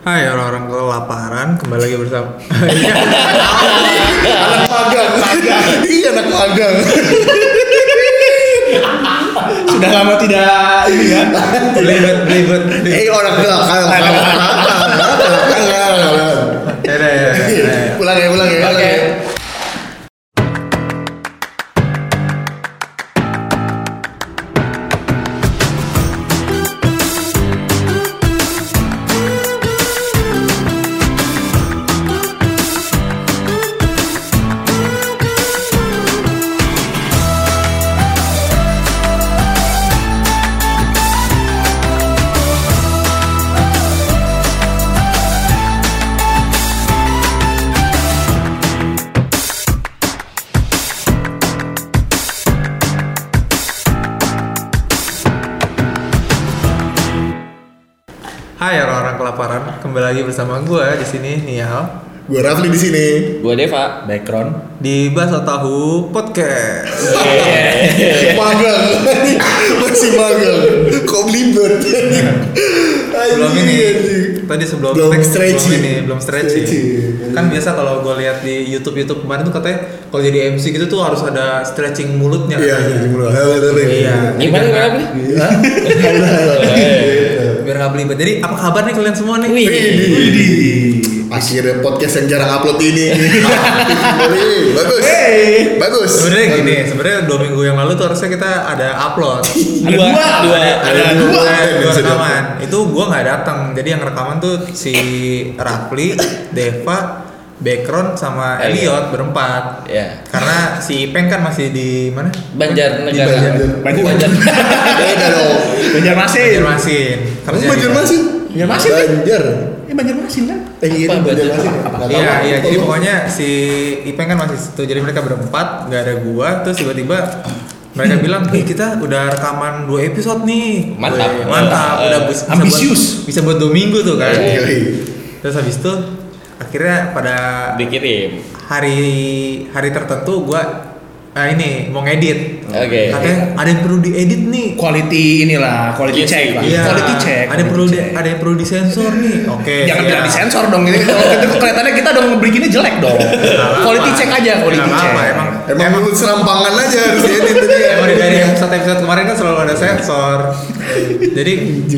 Hai orang-orang kelaparan, kembali lagi bersama anak magang. Iya anak magang. Sudah lama tidak ini ya. Belibet, belibet. Eh orang ya, ya, ya. pulang ya pulang ya. Oke. Di sini Nial gue Rafli di sini. Gua Deva, background. di Baso Tahu Podcast. magang. Masih magang. Kok belibet? Belum ini, tadi sebelum Belum tag, stretching. belum ini, belum stretching. Stretching. Kan biasa kalau gue lihat di YouTube YouTube kemarin tuh katanya kalau jadi MC gitu tuh harus ada stretching mulutnya. iya halo tapi Iya. Gimana gimana nggak- nggak belibet. Jadi apa kabar nih kalian semua nih? Widih. Akhirnya podcast yang jarang upload ini. Bagus. Bagus. Sebenarnya gini, sebenarnya dua minggu yang lalu tuh harusnya kita ada upload. Dua, dua. Ada dua. Eh, dua rekaman. Itu gua nggak datang. Jadi yang rekaman tuh si Rafli, Deva, background sama Elliot berempat. Ya. Karena si Ipeng kan masih di mana? Banjar Di negara. Banjar. Banjar. Beda dong. Banjarmasin. Banjarmasin. Kamu Kerja di- Banjarmasin? Banjarmasin, kan? Banjar. Ini Banjarmasin kan? Eh, iya. Banjar? Nggak Iya tahu. iya jadi pokoknya si Ipeng kan masih situ jadi mereka berempat nggak ada gua terus tiba-tiba mereka bilang nih kita udah rekaman dua episode nih Mantap. Mantap Eh, udah bis- bisa ambisius. buat, bisa buat dua minggu tuh kan Iya, iya. terus habis itu akhirnya pada Dikirim. hari hari tertentu gua ah ini mau ngedit Oke. katanya ada yang perlu diedit nih Quality inilah, quality check lah. Iya, Quality check. ada yang perlu di, ada yang perlu disensor nih oke Jangan siap. bilang disensor dong ini. Kalau itu kelihatannya kita dong bikinnya jelek dong. Quality check aja, quality check. apa-apa, emang Emang mulut serampangan aja harus diedit tadi. Emang dari, dari episode episode kemarin kan selalu ada sensor. Jadi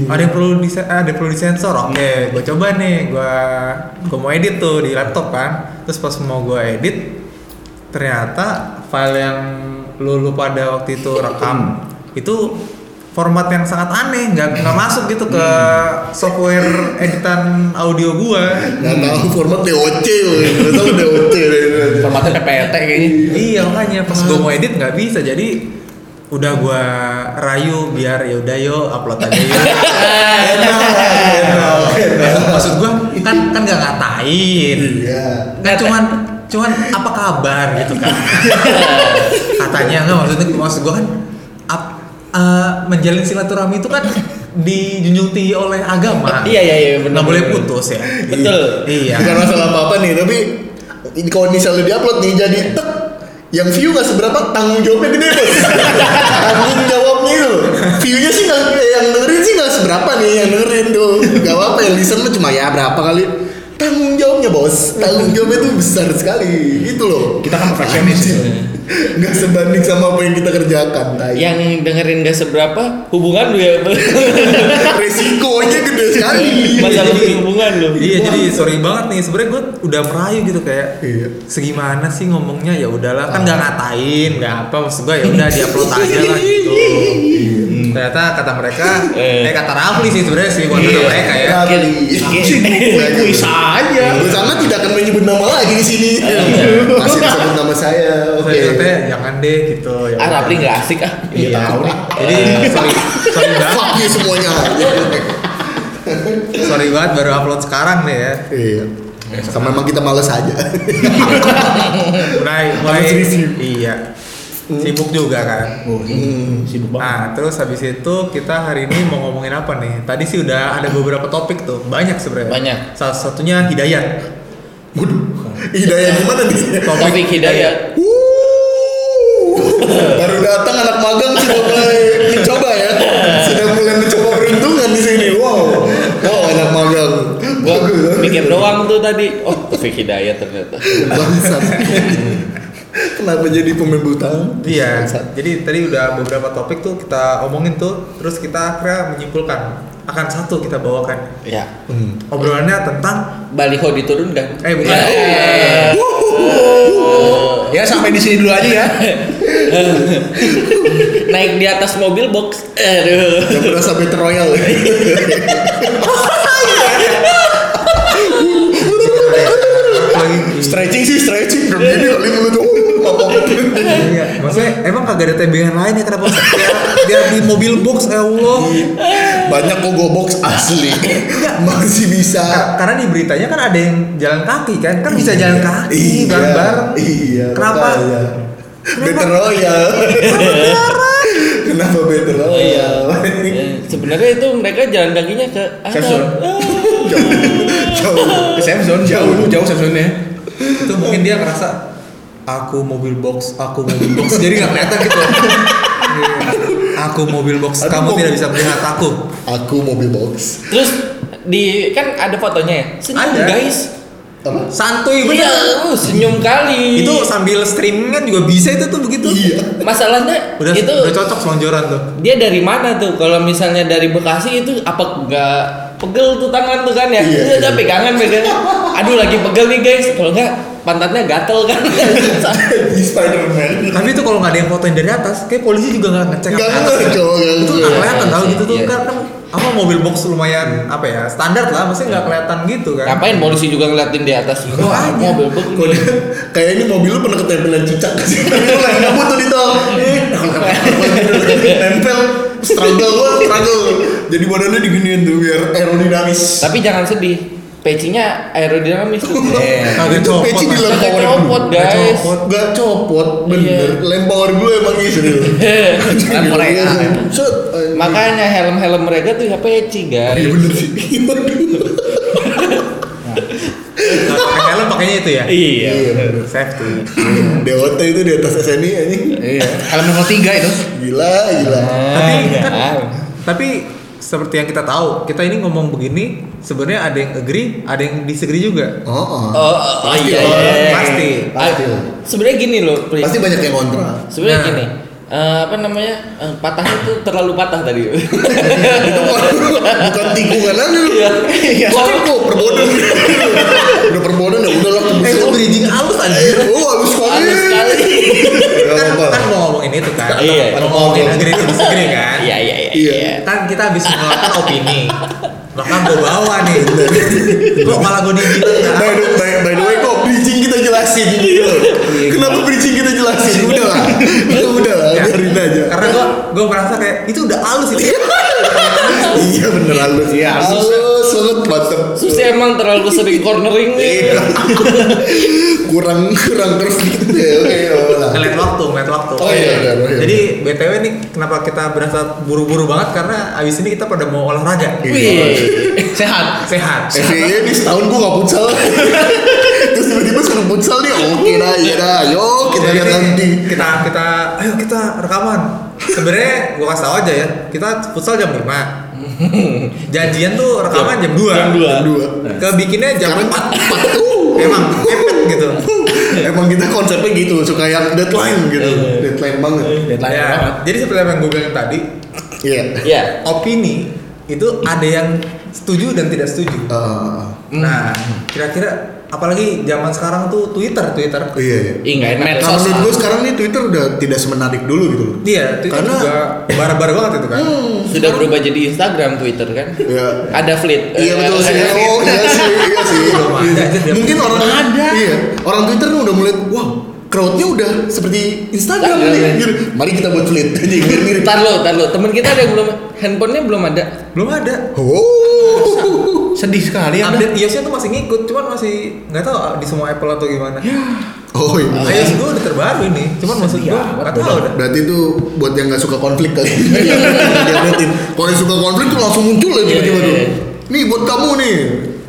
ada yang perlu di ada yang perlu disensor. Oke, gue coba nih, gue gue mau edit tuh di laptop kan. Terus pas mau gue edit, ternyata file yang lu, pada waktu itu rekam itu format yang sangat aneh, nggak nggak masuk gitu ke software editan audio gua. Nggak tahu format DOC, nggak tahu DOC. Formatnya PPT kayaknya. Iya makanya pas gue mau edit nggak bisa jadi udah gua rayu biar ya udah yo upload aja yuk. Maksud gua kan kan nggak ngatain. Iya. Kan cuman cuman apa kabar gitu kan. Katanya nggak maksudnya maksud gua kan ap, eh, menjalin silaturahmi itu kan dijunjung tinggi oleh agama. Iya iya iya Nggak boleh putus ya. Betul. Iya. Bukan masalah apa-apa nih, tapi ini kalau misalnya diupload nih jadi tek yang view nggak seberapa tanggung jawabnya gede bos. Tanggung jawabnya itu. Viewnya sih nggak yang dengerin sih nggak seberapa nih yang dengerin tuh nggak apa-apa yang listen mah cuma ya berapa kali tanggung jawabnya bos tanggung jawabnya tuh besar sekali itu loh Kita kan perfeksionis. nggak sebanding sama apa yang kita kerjakan tai. Yang dengerin gak seberapa hubungan lu ya. resikonya gede sekali Masalah hubungan lu. Iya jadi sorry banget nih sebenarnya gue udah merayu gitu kayak Iya. segimana sih ngomongnya ya udahlah kan nggak ngatain nggak apa maksud gue ya udah diupload aja lah gitu. Ternyata kata mereka, Eh. eh kata Rafli sih sebenarnya sih bukan kata mereka ya. Kali. Kuis aja. Gue sana tidak akan menyebut nama lagi di sini. Masih disebut nama saya. Oke. katanya jangan deh gitu. Ya Ah. Rapli nggak asik ah. Iya. tahu nih. Jadi sorry sorry banget, Fuck you semuanya. sorry banget baru upload sekarang nih ya. Iya. Sama memang kita males aja. Mulai mulai Harus iya sibuk juga kan. Oh, Hmm. sibuk banget. Nah, terus habis itu kita hari ini mau ngomongin apa nih? Tadi sih udah ada beberapa topik tuh, banyak sebenarnya. Banyak. Salah satunya hidayat. Waduh. Hidayah gimana nih? Topik hidayat. Wuh. Baru datang anak magang sudah mulai mencoba ya. Sudah mulai mencoba peruntungan di sini. Wow. Wow, anak magang. Gua mikir doang tuh tadi. Oh, Taufik Hidayat ternyata. Bangsat. Kenapa jadi pemain butang? Iya, jadi tadi udah beberapa topik tuh kita omongin tuh, terus kita akhirnya menyimpulkan akan satu kita bawakan Ya. Hmm. obrolannya tentang Baliho diturunkan. Eh, bukan. Ya. Ya sampai di sini dulu aja ya. Naik di atas mobil box. Aduh. Yang berasa Battle Royale. lagi stretching sih stretching. Begini kali mulut. Apa-apa. Iya, maksudnya emang kagak ada TBH lain ya kenapa dia, dia di mobil box ya Allah. Banyak kok go box asli. Masih bisa. Ka- Karena di beritanya kan ada yang jalan kaki kan, kan bisa jalan kaki Iya, bareng-bareng. Iya. Kenapa? Battle Royale. Kenapa Battle Oh iya. Royale? Ya, Sebenarnya itu mereka jalan kakinya ke Safe zone. Jauh. Jauh. Safe zone jauh, jauh safe zone-nya. Itu mungkin dia ngerasa aku mobil box, aku mobil box. Jadi nggak kelihatan gitu. Iya. aku mobil box, Aduh, kamu mobil- tidak bisa melihat aku. Aku mobil box. Terus di kan ada fotonya ya. Senyum Ada. guys. Apa? Santuy Iya, bener. uh, senyum kali. Itu sambil streaming kan juga bisa itu tuh begitu. Iya. masalahnya Udah itu udah cocok selonjoran tuh. dia dari mana tuh? Kalau misalnya dari Bekasi itu apa enggak pegel tuh tangan tuh kan ya? Iya, Iya, udah iya. pegangan pegangan. Aduh lagi pegel nih guys. Kalau enggak pantatnya gatel kan. Di Spider-Man. Tapi itu kalau nggak ada yang fotoin dari atas, kayak polisi juga nggak ngecek Enggak ke atas. enggak ya. cowok enggak Itu nggak kelihatan tau gitu tuh Iya. kan, kan apa mobil box lumayan apa ya standar lah, maksudnya nggak kelihatan gitu kan. Ngapain polisi juga ngeliatin di atas? Oh, aja. mobil Kok begini. dia- kayak ini mobil lu pernah ketempelan cicak ke sini. Lu lagi ngebut tuh di tol. Nempel struggle gua struggle. Jadi badannya diginiin tuh biar aerodinamis. Tapi jangan sedih. Pecinya aerodinamis tuh. Kagak Itu copot, peci di lem power copot, guys. Nggak copot, Nggak copot, bener. Iya. Lem power gue emang gitu. Lem Korea. Set. anjing. Makanya helm-helm mereka tuh ya peci Iya guys. bener sih. Nah, helm pakainya itu ya. Iya. Iya. Safety. DOT itu di atas SNI anjing. Iya. Helm nomor 3 itu. Gila, gila. Tapi Ah, kan, tapi seperti yang kita tahu, kita ini ngomong begini, sebenarnya ada yang agree, ada yang disagree juga. Oh, oh. Oh, oh, iya, iya, iya. Pasti. Pasti. Ah, Sebenarnya gini loh, Pri. Pasti banyak yang kontra. Sebenarnya Nah. gini. Eh, apa namanya? eh, patahnya tuh terlalu patah tadi. itu bukan, bukan tikungan aja lu. Iya. Iya. Soalnya kok perbodan. udah perbodan ya udah lah Eh, itu bridging halus anjir. Oh, halus sekali. Halus sekali. Kan, kan mau ngomongin itu kan. Iya. Mau ngomongin agree to disagree kan. Iya, iya, iya. Iya. iya. Kan kita habis mengeluarkan opini. Maka gue bawa nih. Kok malah gue dibilang By the, by, by the way kok bridging kita jelasin gitu loh. Kenapa bridging kita jelasin? Udah lah. Ya udah lah, Ya, biarin aja. Karena gue gue merasa kayak itu udah halus itu. iya bener halus. Iya, halus. Halus banget mantep. Susah emang terlalu sering cornering nih. Iya. kurang kurang terus gitu ya. Oke, ya ngeliat waktu, ngeliat waktu. Oh, iya, iya, iya. Jadi BTW nih kenapa kita berasa buru-buru banget karena abis ini kita pada mau olahraga. Wih. Sehat. Sehat. FYI ini setahun gua gak futsal suruh futsal nih Oke dah, iya dah. Ayo kita lihat nanti. Kita kita ayo kita rekaman. Sebenarnya gua kasih tau aja ya, kita futsal jam 5 Janjian tuh rekaman jam 2 Jam dua. Jam dua. Kebikinnya jam Sekarang 4 Emang mepet gitu. Emang kita konsepnya gitu Suka yang deadline gitu. Deadline banget. Deadline ya, banget. Jadi seperti yang gue bilang tadi Iya. Ya. Opini itu ada yang setuju dan tidak setuju. Eh, Nah, kira-kira apalagi zaman sekarang tuh Twitter, Twitter. Iya iya nggak enak. Kalau menurut gue sekarang nih Twitter udah tidak semenarik dulu gitu loh Iya, Twitter Karena- juga bara-bara banget itu kan. Sudah berubah jadi Instagram, Twitter kan? Iya Ada fleet. Iya betul sih. Oh iya sih, iya sih. Iya. Mungkin orang ada. Iya, orang Twitter tuh udah mulai, wow, crowdnya udah seperti Instagram nih. ya. Gitu. Mari kita buat fleet aja biar mirip. Ntar lo, ntar lo. Temen kita ada yang belum, handphonenya belum ada. Belum ada. Oh. Sedih sekali ya. Update iOS-nya tuh masih ngikut, cuman masih nggak tahu di semua Apple atau gimana. Oh iya. iOS gue udah terbaru ini, cuman maksud gue nggak tahu dah. Berarti itu buat yang nggak suka konflik kali. Diupdatein. Kalau yang suka konflik tuh langsung muncul ya tiba-tiba Iya, tuh. iya, Nih buat kamu nih.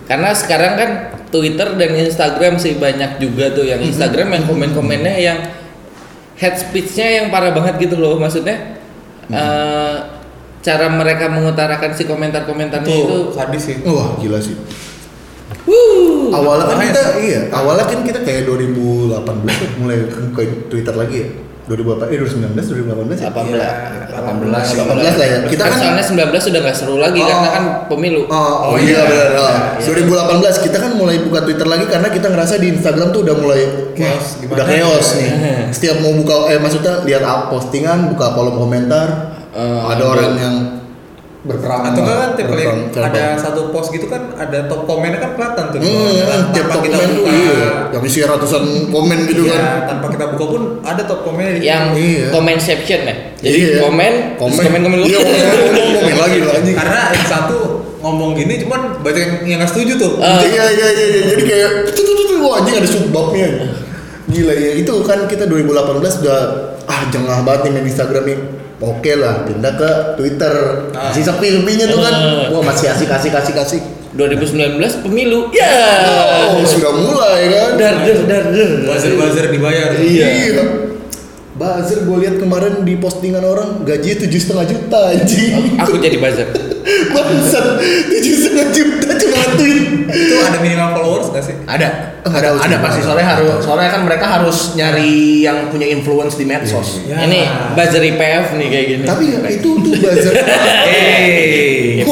Karena sekarang kan Twitter dan Instagram sih banyak juga tuh yang Instagram yang komen-komennya yang head speech-nya yang parah banget gitu loh maksudnya eh, cara mereka mengutarakan si komentar-komentarnya itu Tuh, sadis sih. Wah gila sih. Wuh. Awalnya kan kita iya, awalnya kan kita kayak 2018 tuh mulai buka Twitter lagi ya. 2018 eh 2019 2018 ya. 18. Iya, 18 18 lah ya. Kita kan soalnya 19 sudah nggak seru lagi Oh. karena kan pemilu. Oh, oh, Oh, iya, iya. benar. Oh. Iya. 2018 kita kan mulai buka Twitter lagi karena kita ngerasa di Instagram tuh udah mulai Chaos, udah chaos ya? nih. Setiap mau buka eh maksudnya lihat up postingan, buka kolom komentar, Eh, ada orang yang berperang atau enggak kan tiap berperang verbal. ada satu post gitu kan ada top komennya kan kelihatan tuh Hmm, bawahnya. tiap tanpa top kita komen tuh buka iya, yang isi ratusan komen gitu Iya, kan. tanpa kita buka pun ada top situ. Yang Iya. comment section ya. Jadi Iya. komen, terus komen komen Iya, komen, komen, komen lagi lah anjing. karena yang satu ngomong gini cuman banyak yang yang nggak setuju tuh Eh, Iya iya iya iya. jadi kayak tuh tuh tuh, tuh wah anjing ada subbabnya. Gila ya itu kan kita 2018 udah ah jengah banget nih main Instagram nih. Oke lah pindah ke Twitter. Ah. Masih sepi-sepinya tuh kan. Wah masih asik asik asik asik. 2019 pemilu. Ya. Oh sudah mulai kan. Dar dar dar dar. buzzer buzzer dibayar Iya. Buzzer gue lihat kemarin di postingan orang gajinya tujuh setengah juta anjing. Aku jadi buzzer. Bangsat tujuh setengah juta cuma tweet. itu ada minimal followers nggak sih Ada. Enggak Ada ada pasti soalnya harus soalnya kan mereka harus nyari yang punya influence di medsos. Ya. Ini buzzer IPF nih kayak gini. Tapi ya, itu tuh buzzer. Hey.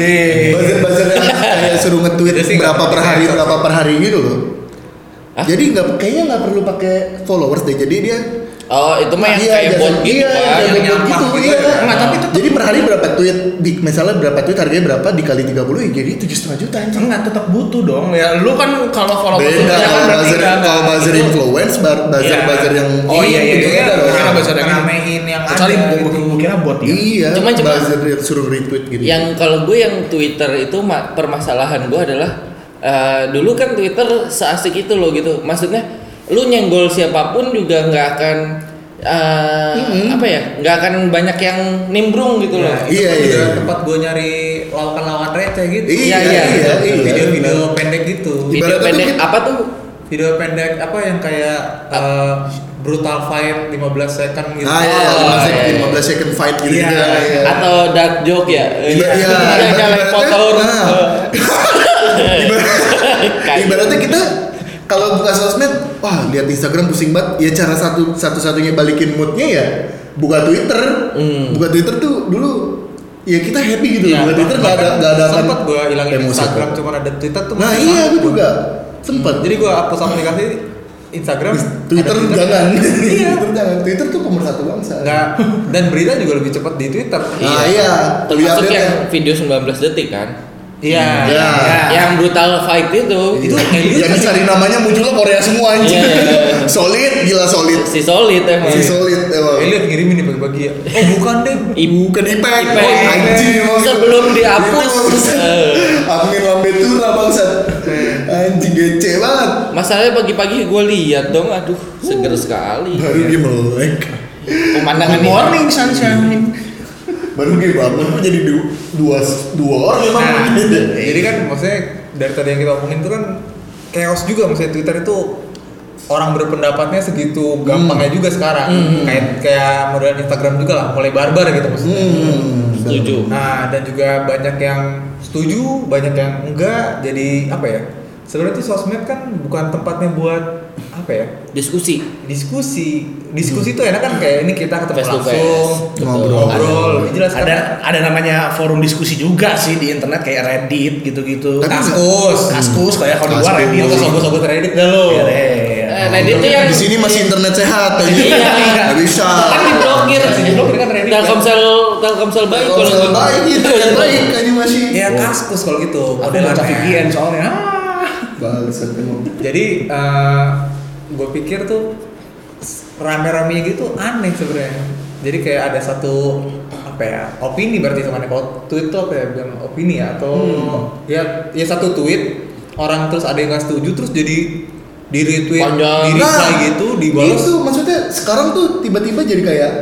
Eh. buzzer-buzzer yang kayak suruh nge-tweet berapa per hari berapa per hari gitu loh. Hah? Jadi nggak kayaknya nggak perlu pakai followers deh. Jadi dia Oh, itu mah yang iya, kayak bot gitu iya, kan. kayak yang bot gitu, nyampah gitu iya. ya. Tapi itu jadi per hari berapa tweet di misalnya berapa tweet harganya berapa dikali 30 ya jadi tujuh setengah juta anjing. Enggak tetap butuh dong. Ya lu kan kalau follow Beda kalau buzzer kalau buzzer itu. influence, bar- buzzer Iya. buzzer yang Oh iya iya itu iya. Karena buzzer yang ngeramein yang Kecuali gitu. kira bot ya. Iya, Cuma- cuma- buzzer yang suruh retweet gitu. Yang kalau gue yang Twitter itu ma- permasalahan gue adalah eh, dulu kan Twitter seasik itu loh gitu. Maksudnya lu nyenggol siapa pun juga nggak akan eh, apa ya nggak akan banyak yang nimbrung gitu loh. Ya, itu Iya, kan juga iya. tempat gue nyari lawakan-lawan receh gitu Iya, Iya, iya, iya. iya. video-video pendek gitu Video Ibaratnya tuh pendek kita- apa tuh? video pendek apa yang kayak eh, brutal fight 15 second gitu Ah iya, Oh, 15 second, iya. 15 second fight gitu Iya, gitu. iya. Atau dark joke ya? Iya, iya. Yang nyalain Kayak- Ibaratnya kita kalau buka sosmed, wah lihat Instagram pusing banget. Ya cara satu satu satunya balikin moodnya ya buka Twitter. Hmm. Buka Twitter tuh dulu ya kita happy gitu. Iya, buka Twitter nggak ada nggak ada akan sempet gue hilangin emosi. Instagram cuma ada Twitter tuh Nah iya gue gua. juga sempet. jadi gue hapus aplikasi Instagram Twitter ada jangan. iya Twitter jangan. Twitter tuh pemersatu bangsa. nggak dan berita juga lebih cepat di Twitter Nah iya. Termasuk update yang ya. video 19 detik kan? Iya Iya. Yang brutal fight itu. itu Elliot Yang dicari namanya munculnya Korea semua anjing. Iya, iya, iya. solid, gila solid. si solid emang. Si solid emang. Elliot ngirimin nih bagi-bagi ya oh bukan deh Ibu Bukan Ipek. Ipek. Oh, anjing. Sebelum dihapus. Bangsat. Eh. Lambe tura bangsat. Anjing gece banget. Masalahnya pagi-pagi gue lihat dong, aduh seger sekali. Baru dia melek. Pemandangan Good ini. morning sunshine. Baru dia bangun kok jadi du- dua dua orang emang. Nah, jadi kan maksudnya dari tadi yang kita omongin itu kan chaos juga. Maksudnya Twitter itu orang berpendapatnya segitu gampangnya juga sekarang. Kayak kayak model Instagram juga lah mulai barbar gitu maksudnya. Hmm. Setuju. nah dan juga banyak yang setuju banyak yang enggak. Jadi apa ya? Sebenarnya tuh sosmed kan bukan tempatnya buat apa ya Diskusi. diskusi diskusi tuh enak kan kayak ini kita ketemu Face to face. langsung. Ngobrol. ngobrol jelas kan Ada ada namanya forum diskusi juga sih di internet kayak Reddit gitu-gitu. Kaskus Kaskus kayak kalau di luar. Reddit. Lu sobat-sobat Reddit dah lo Iya. Eh, Reddit tuh yang Di sini masih internet sehat aja. Iya. Nggak bisa. kan diblokir. Masih diblokir kan Reddit, kan? Telkomsel Telkomsel baik Kalau kalau misalnya baik gitu, yang baik kayaknya masih. ya kaskus kalau gitu baca VPN soalnya. Ah. Bangsat jadi gue pikir tuh rame-rame gitu aneh sebenarnya. Jadi kayak ada satu apa ya opini berarti temannya kalau tweet tuh apa ya bilang opini ya atau ya ya satu tweet orang terus ada yang nggak setuju terus jadi di retweet Panjang. di reply gitu dibalas. Itu maksudnya sekarang tuh tiba-tiba jadi kayak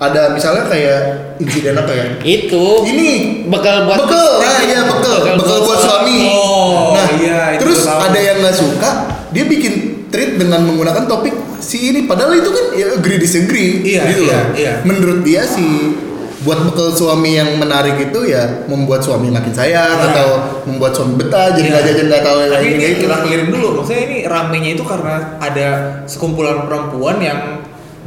ada misalnya kayak insiden apa ya? itu. Ini. Bekal buat bekal, nah iya bekal, bekal buat suami. Oh, nah, iya, itu terus tahu. ada yang nggak suka, dia bikin tweet dengan menggunakan topik si ini. Padahal itu kan ya agree disagree, Iya, gitu iya, loh. iya. Menurut dia si buat bekal suami yang menarik itu ya membuat suami makin sayang Nah. atau membuat suami betah jadi Iya. nggak jajan nggak tahu lain ini gitu. kita clearin dulu, maksudnya ini ramenya itu karena ada sekumpulan perempuan yang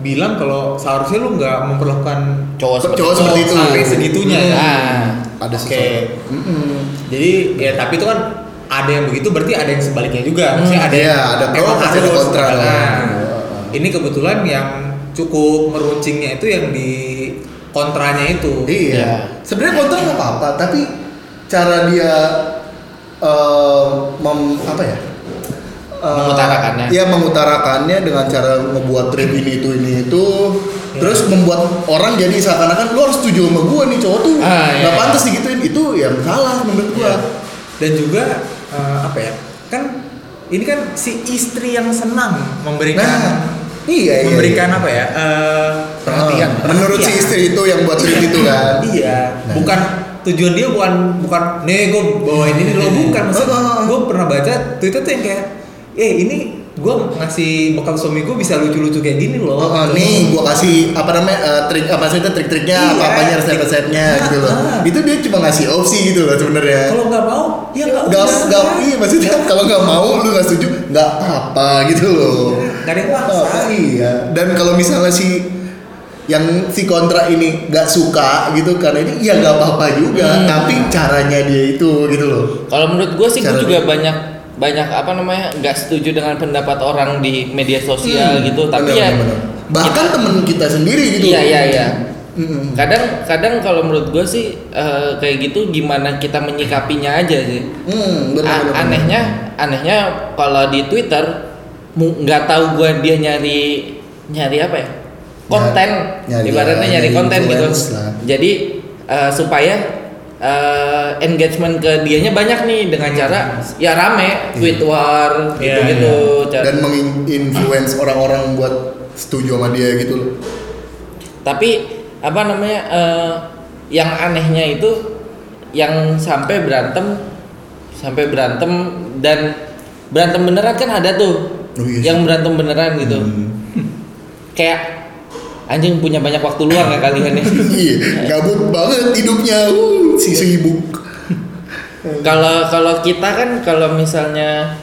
bilang kalau seharusnya lu nggak memperlakukan Cowok seperti Cowok itu. seperti itu. sampai segitunya ya. Ah. Ada Oke. sesuatu. Mm-mm. Jadi ya tapi itu kan ada yang begitu berarti ada yang sebaliknya juga. Maksudnya ada Iya, yang ada pro, pasti ada kontra. Nah, ini kebetulan yang cukup meruncingnya itu yang di kontranya itu. Iya. Iya. Sebenarnya kontra nggak apa-apa, tapi cara dia eh, mem, apa ya? Eh, Mengutarakannya. Iya, mengutarakannya dengan cara ngebuat trip ini itu ini itu. Iya. Terus membuat orang jadi seakan-akan lu harus setuju sama gua nih cowok tuh Ah, iya, nggak iya. pantas digituin itu yang salah menurut gua. Iya. Dan juga eh, apa ya? Kan ini kan si istri yang senang memberikan Nah, iya, iya, memberikan iya. apa ya? eh, Perhatian. Ah, menurut si istri itu yang buat trip itu kan. Iya, Nah. bukan tujuan dia bukan bukan nih gue bawain ini lo bukan maksud Heeh. gue pernah baca Twitter tuh yang kayak eh ini gue ngasih bekal suami gue bisa lucu-lucu kayak gini loh Oh, oh, Gitu. nih gua kasih apa namanya eh, trik apa sih itu trik-triknya Iya. apa apanya resep-resepnya Nah, gitu loh. ah. Itu dia cuma ngasih opsi gitu loh sebenarnya. kalau nggak mau ya nggak Gak, usah. gak, iya maksudnya kalau nggak mau lu nggak setuju nggak apa gitu loh. Nggak ada yang maksa. Oh, iya. Dan kalau misalnya si yang si kontra ini nggak suka gitu karena ini ya nggak apa-apa juga. Hmm. Tapi caranya dia itu gitu loh. Kalau menurut gue sih gue juga dia- banyak banyak apa namanya nggak setuju dengan pendapat orang di media sosial Hmm, gitu. Tapi benar, ya benar. bahkan kita- temen kita sendiri gitu. Iya iya iya. Mm-mm. Kadang kadang kalau menurut gue sih eh, kayak gitu gimana kita menyikapinya aja sih. Hmm, benar, A- benar, benar. anehnya anehnya kalau di Twitter nggak tahu gue dia nyari nyari apa ya konten Nyari- ibaratnya nyari, nyari konten gitu lah. jadi eh, supaya eh, engagement ke dianya banyak nih dengan cara ya rame tweet war Iya, gitu-gitu Cara- dan menginfluence orang-orang buat setuju sama dia gitu loh. tapi apa namanya eh, yang anehnya itu yang sampai berantem sampai berantem dan berantem beneran kan ada tuh Oh iya sih. yang berantem beneran gitu Hmm. kayak anjing punya banyak waktu luang ya kalian nih Iya, gabut banget hidupnya. Uh, si sibuk. kalau kalau kita kan kalau misalnya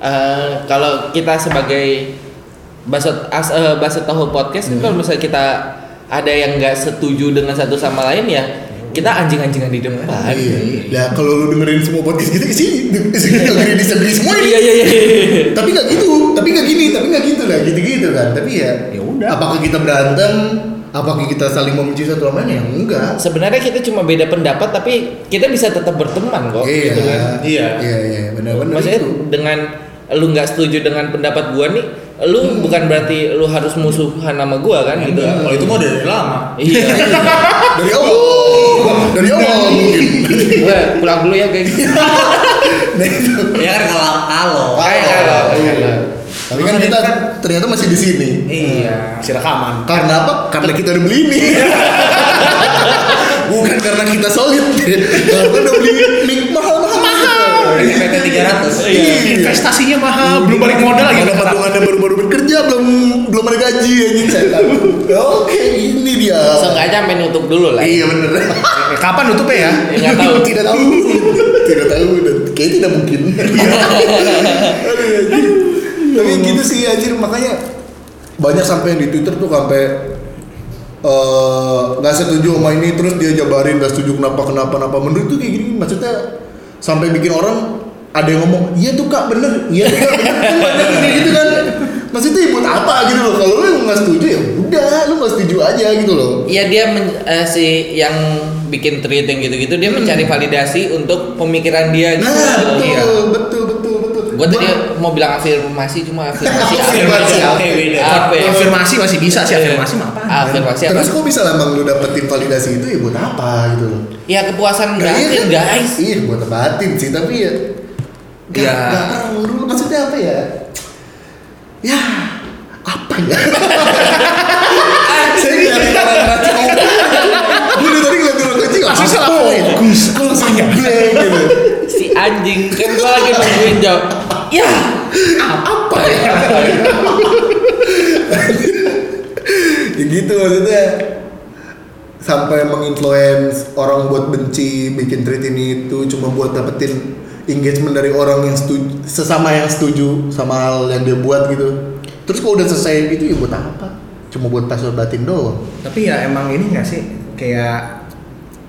eh, kalau kita sebagai basot as eh, basot tahu podcast kan kalau misalnya kita ada yang nggak setuju dengan satu sama lain ya kita anjing-anjingan di depan Iya. Ya kalau lu dengerin semua podcast kita sih dengerin disagree semua ini. iya iya iya Tapi nggak gitu, tapi nggak gini, tapi nggak gitu lah, gitu-gitu kan. Tapi ya, Ya udah. Apakah kita berantem? Apakah kita saling membenci satu sama lain? Ya enggak. sebenarnya kita cuma beda pendapat tapi kita bisa tetap berteman kok Iya, gitu kan Iya. iya, iya, benar-benar maksudnya itu. dengan lu nggak setuju dengan pendapat gua nih lu bukan berarti lu harus musuhan sama gua kan gitu Enggak, kalau itu mau dari lama iya Dari awal, dari awal mungkin. gue pulang dulu ya guys Nah, itu. ya kan kalau kalau Kayak kalau Iya. Tapi kan kita ternyata masih di sini. iya Masih rekaman. Karena apa? Karena kita udah beli ini. Bukan karena kita solid. Karena udah beli mic mahal-mahal. PT 300 Iya. Investasinya mahal, belum balik modal lagi. Ada patungannya baru-baru bekerja belum belum ada gaji anjing saya. Oke, ini dia. sengaja main nutup dulu lah Iya bener. Eh, Kapan nutupnya ya? tahu tidak tahu. tidak tahu dan kayaknya tidak mungkin. Aduh. Tapi gitu sih anjir makanya banyak sampai yang di Twitter tuh sampai eh, nggak setuju sama ini terus dia jabarin nggak setuju kenapa kenapa kenapa. Menurut tuh kayak gini maksudnya sampai bikin orang ada yang ngomong iya tuh kak bener iya tuh kak bener. Kan banyak yang kayak gitu kan. Maksudnya ya buat apa gitu loh? Kalau lu nggak setuju ya udah lu nggak setuju aja gitu loh. Iya dia men- eh, si yang bikin tweet yang gitu-gitu dia mencari validasi untuk pemikiran dia gitu. nah betul Iya. betul Gue tadi mau bilang afirmasi cuma afirmasi Afirmasi, apa? oke, beda. Apa? Afirmasi masih bisa sih, afirmasi mah apa? Afirmasi apa? terus kok bisa lah emang lu dapetin validasi itu ya buat apa gitu loh Ya kepuasan iya batin kan? guys. Iya buat batin sih tapi ya Gak, Ya. gak perlu maksudnya apa ya Ya Apa ya Saya ngeliatin orang racik Gue dari tadi Masih salah fokus. Kalau saya blank gitu Si anjing kan gue lagi nungguin jawab. Ya. Apa ya? Ya gitu maksudnya. Sampai menginfluence orang buat benci bikin tweet ini itu cuma buat dapetin engagement dari orang yang setuju sesama yang setuju sama hal yang dia buat gitu. Terus kalau udah selesai gitu ya buat apa? Cuma buat pasal batin doang. Tapi ya emang ini nggak sih? Kayak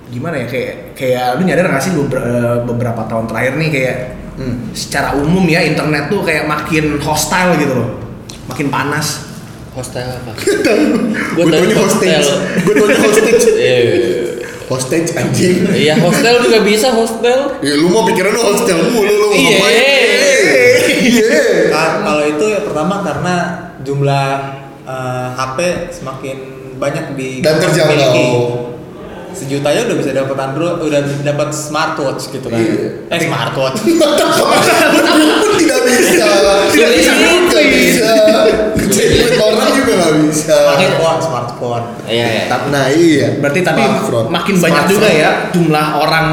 gimana ya kayak kayak lu nyadar nggak sih eh, beberapa tahun terakhir nih kayak Hmm. secara umum ya internet tuh kayak makin hostile gitu loh, makin panas. Hostel apa? gue taunya hostage hostel. gue taunya hostage Eh, hostage anjing Iya hostel juga bisa hostel. ya lu mau pikiran lu hostel mulu lu Iya. iya Ka- kalau itu ya pertama karena jumlah eh, HP semakin banyak di Dan terjangkau. Miliki. sejuta ya udah bisa dapat Android, udah dapat smartwatch gitu kan. Iya. Eh smartwatch. pun tidak bisa Sulit. nggak bisa Cek orang juga nggak bisa smartphone, smartphone. Iya ya. Tap- nah iya Berarti tapi Smartphone. makin banyak juga ya jumlah orang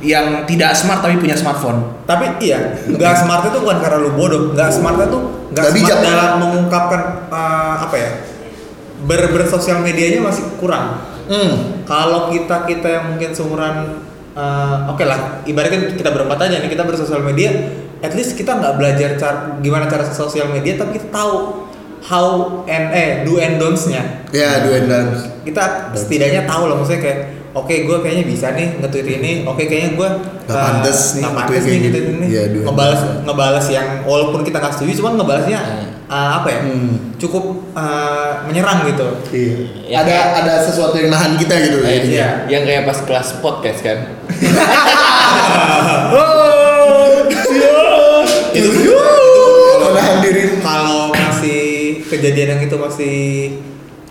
yang tidak smart tapi punya smartphone. Tapi iya, nggak smart itu bukan karena lu bodoh, nggak smart itu nggak smart bijak. dalam mengungkapkan eh, apa ya? Ber bersosial medianya masih kurang. Hmm. Kalau kita kita yang mungkin seumuran eh, oke lah, ibaratnya kita berempat aja nih kita bersosial media, at least kita nggak belajar cara, gimana cara sosial media, tapi kita tahu how and eh do and don'ts-nya. ya dua dan Kita setidaknya tahu lah maksudnya kayak oke gue kayaknya bisa nih nge-tweet ini, oke kayaknya gue Nggak pantes nih nggak pantes nge-tweet nih nge-tweet ini, Iya, do and ngebales don'ts. ngebales yang walaupun kita nggak setuju, cuma ngebalasnya eh, apa ya, Hmm. cukup eh, menyerang gitu. iya Ya, ada kayak- ada sesuatu yang nahan kita gitu Eh, jadinya. iya. Yang kayak pas kelas podcast kan. itu Kalau nahan diri kalau masih kejadian yang itu masih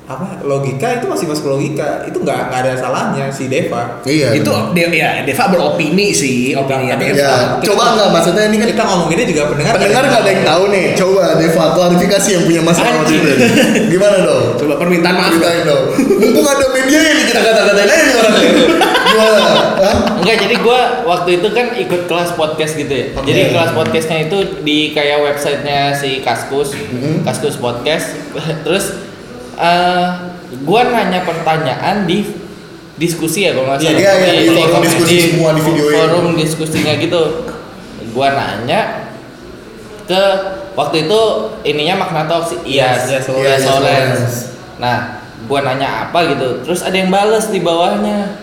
apa logika itu masih masuk logika itu nggak nggak ada salahnya si Deva iya itu dia ya Deva beropini sih opini Tapi- Deva. ya coba nggak maksudnya ini kan kita ngomonginnya juga pendengar pendengar nggak ada yang tahu nih coba Deva klarifikasi yang punya masalah waktu itu gimana dong Coba permintaan maaf. dong mumpung ada media ini kita kata-katain aja nih orang gimana? Enggak, jadi gua waktu itu kan ikut kelas podcast gitu ya. Oke. Jadi kelas podcastnya itu di kayak websitenya si Kaskus, Mhm. Kaskus Podcast. Terus eh gua nanya pertanyaan di diskusi ya kalau nggak Iya, salah. iya, iya, di forum diskusi semua di videoin. Forum diskusinya gitu. Gua nanya ke waktu itu ininya makna talk sih iya Yes, yes, yes, yes, Lawrence. Lawrence. nah gua nanya apa gitu terus ada yang bales di bawahnya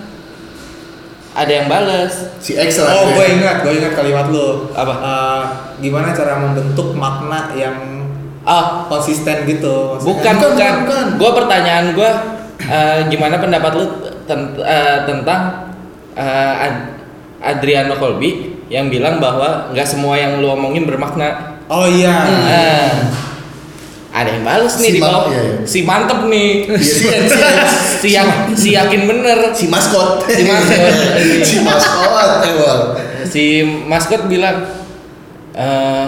ada yang bales si X lah oh gue ingat gue ingat kalimat lu Apa? Eh, gimana cara membentuk makna yang ah konsisten gitu. Maksudnya. bukan Bukan, bukan, bukan. gue pertanyaan gue gimana pendapat lu ten- eh, tentang eh, Ad- Adriano Colby yang bilang bahwa nggak semua yang lu omongin bermakna. Oh iya. Eh, ada yang bales nih Si di bawah. iya, iya. si mantep nih. Iya, si X si si yang si yakin bener. si maskot. Si maskot. si maskot emang si maskot bilang eh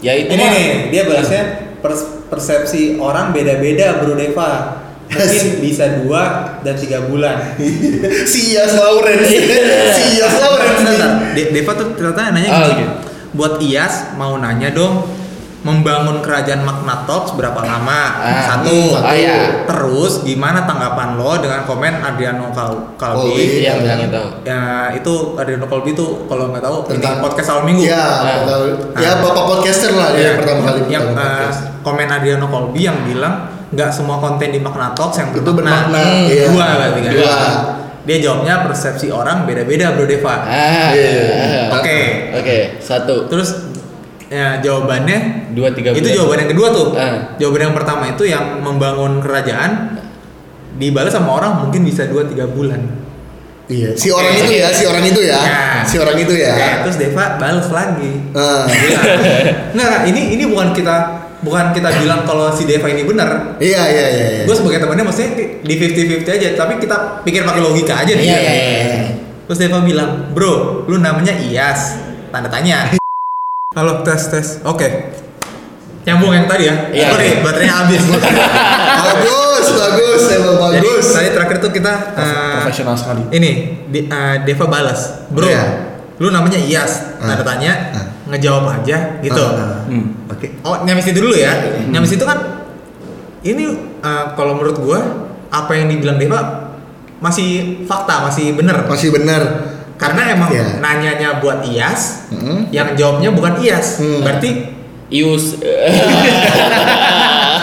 ya itu ini mah. nih dia balasnya persepsi orang beda-beda bro Deva. Mungkin bisa dua dan tiga bulan. Si Yas Lawrence. Si Yas Lawrence. Nih. De- Deva tuh ternyata nanya Oh, gitu gitu. buat Iyas mau nanya dong membangun kerajaan Magna Talks berapa lama Ah, satu oh iya. terus gimana tanggapan lo dengan komen Adriano Kal. Kalbi iya bilang itu ya itu Adriano Colby tuh kalau nggak tahu ini Tentang- podcast awal minggu ya Ah. bakal- ya Ah. bapak podcaster lah dia Iya. yang pertama kali yang podcast. komen Adriano Colby yang bilang nggak semua konten di Magna Talks yang itu bermakna. bermakna Hmm, iya. Dua berarti kan? dua Dia jawabnya persepsi orang beda-beda bro Deva. ah Iya. Oke. oke satu Terus ya jawabannya dua tiga itu jawaban yang kedua tuh. Ah. Jawaban yang pertama itu yang membangun kerajaan dibalas sama orang mungkin bisa 2 3 bulan. iya si orang itu ya si orang itu ya Nah. si orang itu ya Oke, terus Deva balas lagi. Ah. Nggak, nggak, ini ini bukan kita bukan kita bilang kalau si Deva ini benar. iya iya iya iya. Gue sebagai temannya maksudnya di- di 50-50 aja, tapi kita pikir pakai logika aja nih. Iya, iya, iya, iya. Terus Deva bilang, bro, lu namanya Iyas, tanda tanya. Halo, tes tes, oke. Nyambung yang tadi ya. Iya. Sorry, baterainya habis. bagus bagus emang Jadi bagus tadi terakhir tuh kita eh, Profesional sekali. ini di- eh, Deva balas, bro, Iya. lu namanya Iyas, tanda Ah. tanya, Ah. ngejawab aja gitu. Ah, ah. Hmm. oke Oh, nyamis itu dulu ya. Nyamis itu kan ini uh, kalau menurut gua apa yang dibilang Deva masih fakta masih bener Masih benar. Karena emang Iya. nanyanya buat IAS Mm-mm. yang jawabnya bukan IAS Hmm. berarti Ius.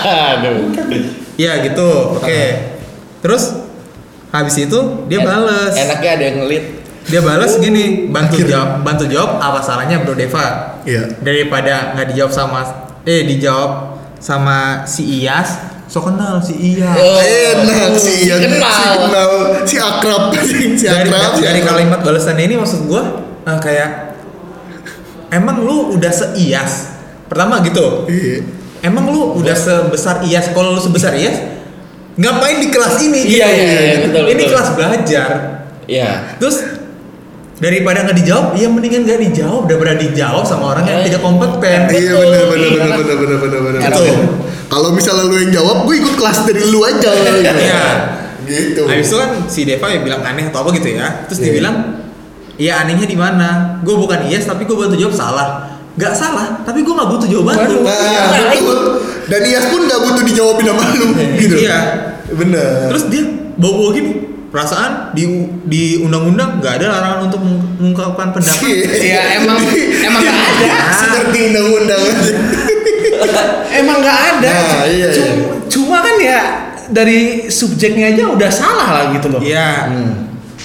Aduh. ya gitu oke terus habis itu dia bales Enaknya ada yang ngelit. dia bales gini bantu Akhirnya. jawab bantu jawab apa salahnya bro Deva Iya. daripada nggak dijawab sama eh dijawab sama si Iyas so kenal si Iyas Oh. Enak sih yang Kenal. si kenal si akrab si dari, akrab si dari akrab. kalimat balasannya ini maksud gua eh, kayak emang lu udah seiyas pertama gitu Iya. emang lu udah sebesar iyas kalau lu sebesar iyas ngapain di kelas ini gitu? Iya, iya, iya, betul, ini betul. kelas belajar Iya. terus daripada nggak dijawab ya mendingan nggak dijawab daripada dijawab sama orang yang Eh. tidak kompeten Iya benar benar Iya. benar benar benar benar benar. Kalau misalnya lu yang jawab, gue ikut kelas dari lu aja. gitu. Iya. Gitu. Habis itu kan si Deva ya bilang aneh atau apa gitu ya. Terus dia Iya. bilang, "Iya anehnya di mana? Gue bukan yes tapi gue bantu jawab salah." Gak salah, tapi gue gak butuh jawaban lu. Nah, betul. Dan Iyas pun gak butuh dijawabin sama lu gitu. Iya. Bener. Terus dia bawa-bawa gini, perasaan di di undang-undang gak ada larangan untuk meng- mengungkapkan pendapat. Iya, emang emang nggak ada. Seperti undang-undang aja. Emang nggak ada. Nah, iya, cuma, iya. cuma kan ya dari subjeknya aja udah salah lah gitu loh. Iya. Hmm.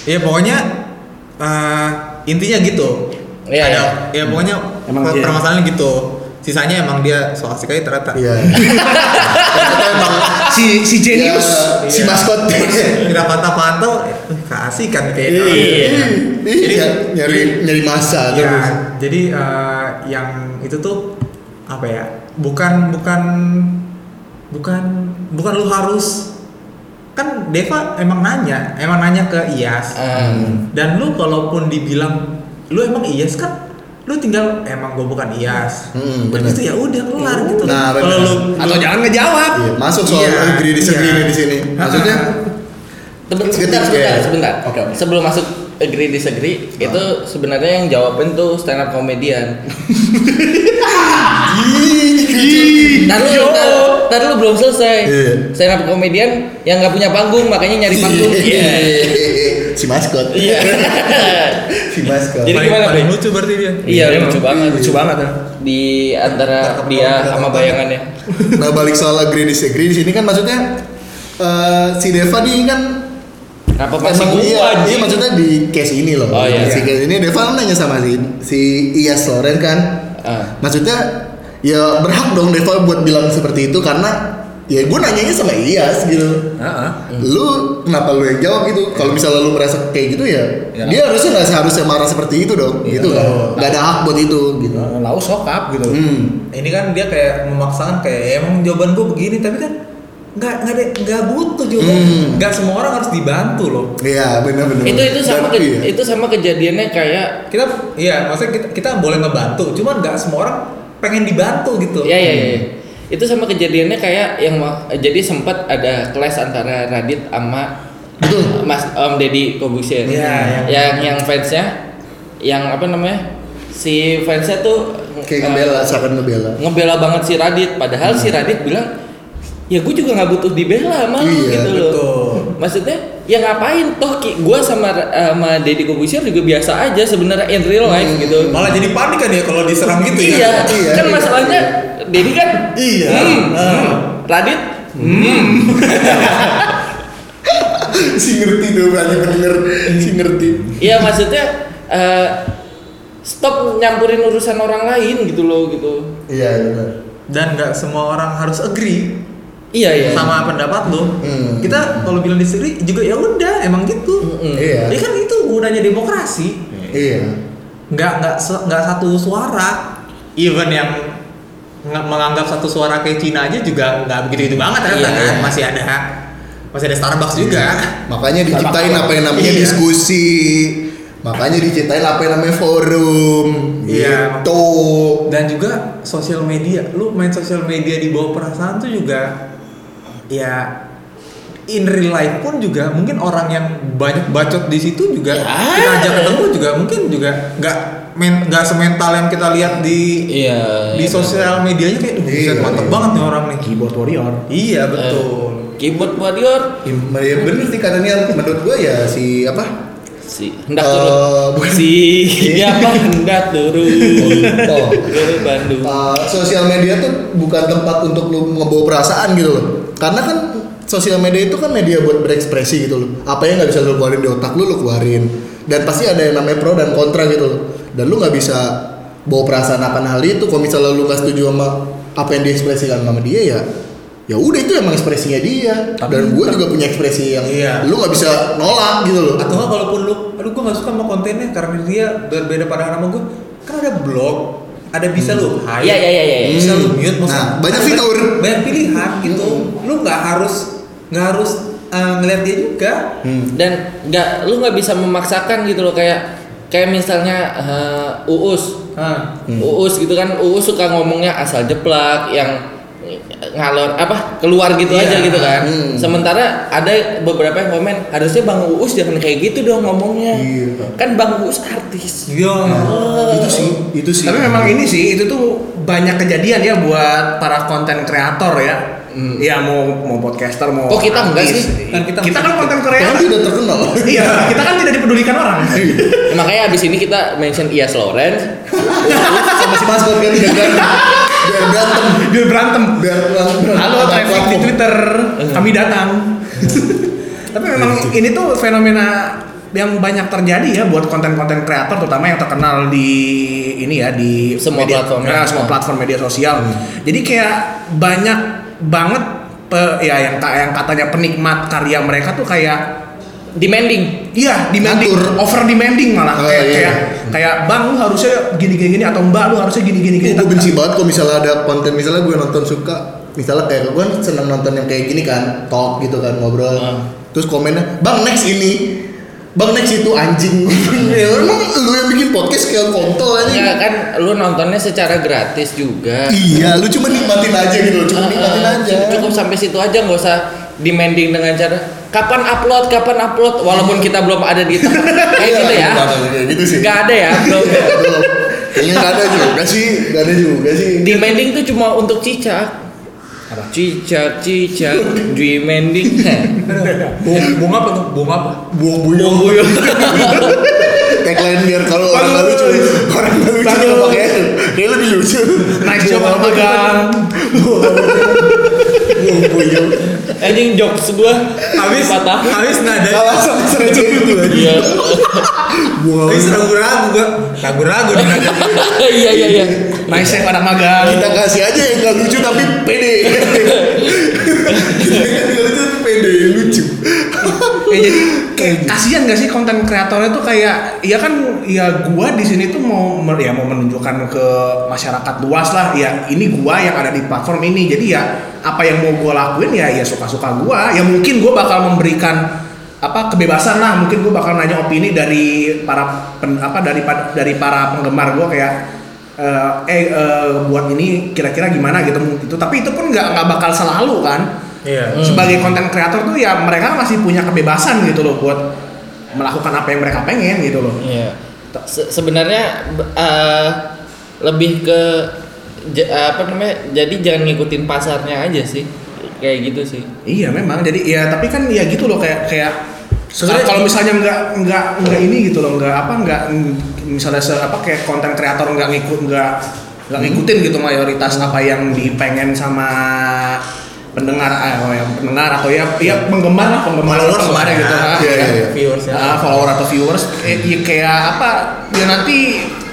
Iya pokoknya eh, intinya gitu. Iya, Ada, iya. ya pokoknya Emang per- dia- permasalahannya gitu. Sisanya emang dia so asik aja ternyata. Iya. Ternyata emang Si si ya, jenius. si Iya. maskot. Kita pantau-pantau, keasikan kayak. Iya. Iya. Iya, nyari nyari masa Ya, terus. jadi eh, yang itu tuh apa ya? Bukan bukan bukan bukan lu harus kan Deva emang nanya, emang nanya ke Iyas. Hmm. Dan lu kalaupun dibilang lu emang Iyas kan lu tinggal emang gue bukan Iyas. Hmm, Dan itu ya udah kelar gitu. Nah, Kalau lu Atau jangan ngejawab. Iya, masuk soal Iya, agree disagree iya. di sini. Maksudnya Sebentar, Seketik, sebentar, sebentar, ya. sebentar. Oke, oke. Sebelum masuk agree disagree, itu sebenarnya yang jawabin tuh stand up comedian. Ntar lu, ntar, ntar lu belum selesai. Iya. Stand up comedian yang nggak punya panggung, makanya nyari panggung. Iya. si maskot. Iya. si maskot. Jadi gimana, paling Pi? lucu berarti dia. Iya, emang. lucu banget. Lucu banget ya. Di antara dia sama bayangannya. nah balik soal agree disagree di sini kan maksudnya eh, si Deva nih kan Apa masih gua iya, iya maksudnya di case ini loh. Oh, iya. Si case ini Deva nanya sama si si Iyas Loren kan. Ah. Maksudnya ya berhak dong Deva buat bilang seperti itu karena ya gue nanyanya sama Iyas gitu. Heeh. Lu kenapa lu yang jawab gitu? Kalau misalnya lu merasa kayak gitu ya, Ya. dia harusnya nggak seharusnya marah seperti itu dong, Iya, gitu kan? betul. Gak ada hak buat itu, gitu. Lau sokap gitu. Hmm. Ini kan dia kayak memaksakan kayak "Ya, emang jawaban gue begini tapi kan nggak nggak ada nggak butuh jawaban. Hmm. Nggak semua orang harus dibantu loh. Iya, benar-benar. Itu itu sama Dan- ke- iya. itu sama kejadiannya kayak Kita iya maksudnya kita, kita boleh ngebantu, cuman nggak semua orang pengen dibantu gitu. Ya ya ya. Itu sama kejadiannya kayak yang jadi sempat ada kelas antara Radit sama Betul. Mas Om Deddy Kobusier. Iya, yang yang fansnya yang apa namanya? Si fansnya tuh Kayak eh, ngebela, seakan ngebela. ngebela banget si Radit padahal si Radit bilang ya gue juga nggak butuh dibela lu," Iya, gitu loh. betul. Maksudnya ya ngapain toh Ki? gua sama sama Deddy Kobusier juga biasa aja sebenarnya in real life gitu. Malah jadi panik kan ya kalau diserang gitu iya, ya. Iya, kan iya. masalahnya Deddy kan Iya. hmm, Ah. hmm. Radit hmm. si ngerti tuh, banyak denger. Si ngerti. Iya maksudnya eh, stop nyampurin urusan orang lain gitu loh gitu. Iya, benar. Dan nggak semua orang harus agree Iya iya. sama pendapat lo. Hmm. Kita kalau bilang disagree juga ya udah emang gitu. Mm-mm. Iya. Ya kan itu gunanya demokrasi. Iya. Nggak nggak se- nggak satu suara. Even yang menganggap satu suara kayak Cina aja juga nggak begitu itu banget ternyata Iya. kan. Masih ada masih ada Starbucks juga. Makanya diciptain apa yang namanya Iya. diskusi. Makanya diciptain apa yang namanya forum. Iya. Gitu. Dan juga sosial media. Lu main sosial media di bawah perasaan tuh juga ya in real life pun juga mungkin orang yang banyak bacot di situ juga Ya. kita ajak ketemu juga mungkin juga nggak men nggak semental yang kita lihat di Iya. di iya, sosial medianya kayak "Duh, buset, Iya, mantep iya. banget nih orang nih Keyboard warrior. iya betul keyboard warrior Ya bener sih katanya menurut gua ya si apa? si hendak Eh, turun bukan. si siapa hendak turun Oh. ke Bandung Uh, sosial media tuh bukan tempat untuk lu ngebawa perasaan gitu loh. Karena kan sosial media itu kan media buat berekspresi gitu loh. Apa yang nggak bisa lu keluarin di otak lu, lu keluarin. Dan pasti ada yang namanya pro dan kontra gitu loh. Dan lu nggak bisa bawa perasaan akan hal itu. Kalau misalnya lu nggak setuju sama apa yang diekspresikan sama dia ya, ya udah itu emang ekspresinya dia. Dan gue juga punya ekspresi yang Iya. lu nggak bisa nolak gitu loh. atau nggak kalaupun lu aduh gue nggak suka sama kontennya karena dia berbeda pandangan sama gue kan ada blog ada bisa lu hide Iya, iya, iya, iya. bisa lu mute maksudnya Nah, banyak fitur. banyak pilihan gitu. Lu nggak harus nggak harus eh, ngeliat dia juga. Dan nggak lu nggak bisa memaksakan gitu loh kayak kayak misalnya eh, uus. Ah. Uus gitu kan uus suka ngomongnya asal jeplak yang ngalor apa keluar gitu Iya. aja gitu kan Hmm. sementara ada beberapa yang komen harusnya bang uus jangan kayak gitu dong ngomongnya Iya. kan bang uus artis iya itu sih, itu sih. Tapi memang ini sih itu tuh banyak kejadian ya buat para konten kreator ya. Ya mau mau podcaster mau Oh, kita enggak artis. sih. Kan kita kita kan konten Kan kreator. tidak terkenal. Iya, kita kan tidak dipedulikan orang. Ya, makanya abis ini kita mention Ias Lawrence sama si maskot kan biar berantem. biar berantem Biar berantem. Halo traffic di. Twitter, kami datang. Tapi memang ini tuh fenomena yang banyak terjadi ya buat konten-konten kreator terutama yang terkenal di ini ya di Semua media, platform. ya, semua platform media sosial. Jadi kayak banyak banget pe- ya yang yang katanya penikmat karya mereka tuh kayak demanding. Iya, demanding, Ngatur. over demanding malah. Oh, kayak, iya. kayak kayak bang lu harusnya gini gini gini atau mbak lu harusnya gini gini gini. gue benci banget kalau misalnya ada konten misalnya gue nonton suka misalnya kayak gue seneng nonton yang kayak gini kan talk gitu kan ngobrol. Hmm. terus komennya bang next ini. Bang next itu anjing. Ya emang lu yang bikin podcast kayak kontol aja. Ya kan lu nontonnya secara gratis juga. Iya lu cuma nikmatin aja gitu cuma Uh, nikmatin uh, aja. Cukup sampai situ aja nggak usah demanding dengan cara kapan upload kapan upload walaupun kita belum ada di tempat. Kayak gitu ya. Iya, gitu sih. Nggak ada ya belum Belum. kayaknya nggak ada juga sih nggak ada juga sih. Demanding tuh cuma untuk cicak. Cicak cicak demanding. Bung bung apa tuh? Bung apa? Buang buyong. Buyung tagline biar kalau orang nggak lucu orang nggak lucu nggak pakai. Kayak lebih lucu. Nice job anak magang. Buang buyong anjing jokes gua habis patah. habis nada. Sama serece itu aja iya. Buang habis ragu-ragu gua. Ragu-ragu di nada iya iya iya. Nice job anak magang. kita kasih aja yang nggak lucu tapi pede. Kita nggak lucu tapi pede. Lucu Ya, jadi kayak kasihan gak sih konten kreatornya tuh kayak ya kan ya gua di sini tuh mau ya mau menunjukkan ke masyarakat luas lah ya ini gua yang ada di platform ini. Jadi ya apa yang mau gua lakuin ya ya suka-suka gua. Ya mungkin gua bakal memberikan apa kebebasan lah. Mungkin gua bakal nanya opini dari para pen, apa dari dari para penggemar gua kayak eh eh eh, buat ini kira-kira gimana gitu. Itu tapi itu pun nggak nggak bakal selalu kan iya sebagai konten kreator tuh ya mereka masih punya kebebasan gitu loh buat melakukan apa yang mereka pengen gitu loh. Iya. Se- sebenarnya eh, lebih ke apa namanya? Jadi jangan ngikutin pasarnya aja sih. Kayak gitu sih. Iya memang jadi ya tapi kan ya gitu loh kayak kayak Sebenarnya- kalau misalnya nggak nggak nggak ini gitu loh nggak apa nggak misalnya se, apa kayak konten kreator nggak ngikut nggak nggak ngikutin gitu mayoritas apa yang dipengen sama pendengar eh, oh, yang pendengar atau ya ya penggemar lah penggemar Followers penggemar lah ya. gitu ah, Iya, iya, iya. Viewers ya. Ah, follower atau viewers eh, ya kayak apa ya nanti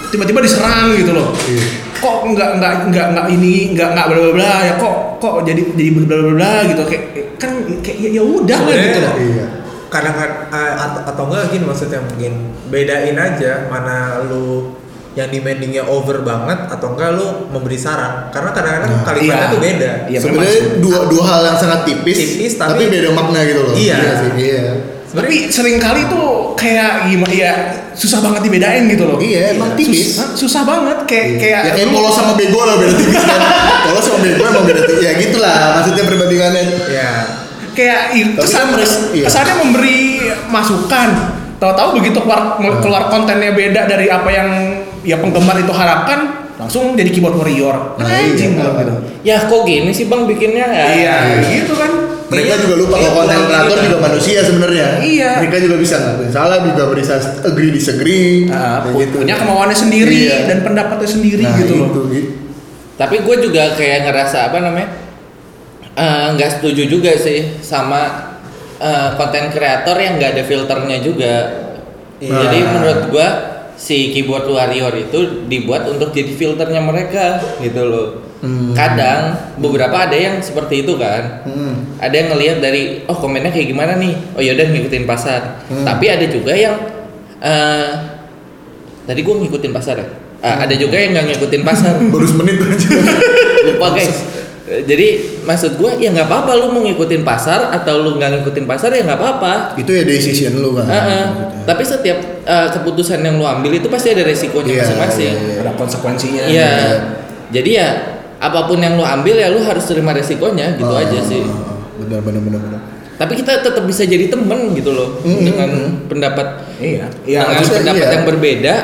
tiba-tiba diserang gitu loh Iya. kok nggak nggak nggak nggak ini nggak nggak bla bla bla ya kok kok jadi jadi bla bla bla gitu kayak kan kayak ya, ya udah lah gitu loh iya kadang-kadang eh, atau, atau enggak gini maksudnya mungkin bedain aja mana lu yang demandingnya over banget atau enggak lu memberi saran. Karena kadang-kadang Nah, kalimatnya iya. tuh beda. Iya, sebenarnya dua dua hal yang sangat tipis, Tipis, tapi, tapi- beda makna gitu loh. Iya. sih iya. Tapi sering kali tuh kayak gimana ya susah banget dibedain gitu loh. Iya, emang tipis. susah, susah banget kayak kayak ya kayak polos sama bego lah beda tipis kan. Polos sama bego emang beda tipis. Ya gitulah maksudnya perbandingannya. Ya kayak i- Tapi kesan, kan iya. kesannya memberi masukan. Tahu-tahu begitu keluar keluar kontennya beda dari apa yang ya penggemar itu harapkan langsung jadi keyboard warrior Nah, iya. anjing kalau gitu Ya kok gini sih bang bikinnya ya? iya gitu kan mereka Iya. juga lupa Iya, kalau konten kurang kreator gitu. juga manusia sebenarnya. Iya. Mereka juga bisa ngakuin salah, juga bisa agree disagree. Ah, kayak gitu. punya kemauannya sendiri Iya. dan pendapatnya sendiri Nah, gitu loh. itu, gitu. Tapi gue juga kayak ngerasa apa namanya eh, nggak setuju juga sih sama eh, konten kreator yang nggak ada filternya juga. Iya. Jadi menurut gue si keyboard warrior itu dibuat untuk jadi filternya mereka gitu loh. Hmm. Kadang beberapa ada yang seperti itu kan. Hmm. Ada yang ngelihat dari oh komennya kayak gimana nih. Oh yaudah ngikutin pasar. Hmm. Tapi ada juga yang eh tadi gue ngikutin pasar ya. Ah, ada juga yang nggak ngikutin pasar Baru semenit aja. lupa guys jadi maksud gue ya nggak apa-apa lu mau ngikutin pasar atau lu nggak ngikutin pasar ya nggak apa-apa itu ya decision lu kan. Heeh. tapi setiap eh, keputusan yang lu ambil itu pasti ada resikonya Iya, masing-masing iya, iya. Ada konsekuensinya. Iya. jadi ya apa pun yang lu ambil ya lu harus terima resikonya gitu Ah, aja sih Benar benar benar benar. tapi kita tetap bisa jadi temen gitu loh Mm, dengan mm, pendapat Iya. Iya. dengan pendapat iya. yang berbeda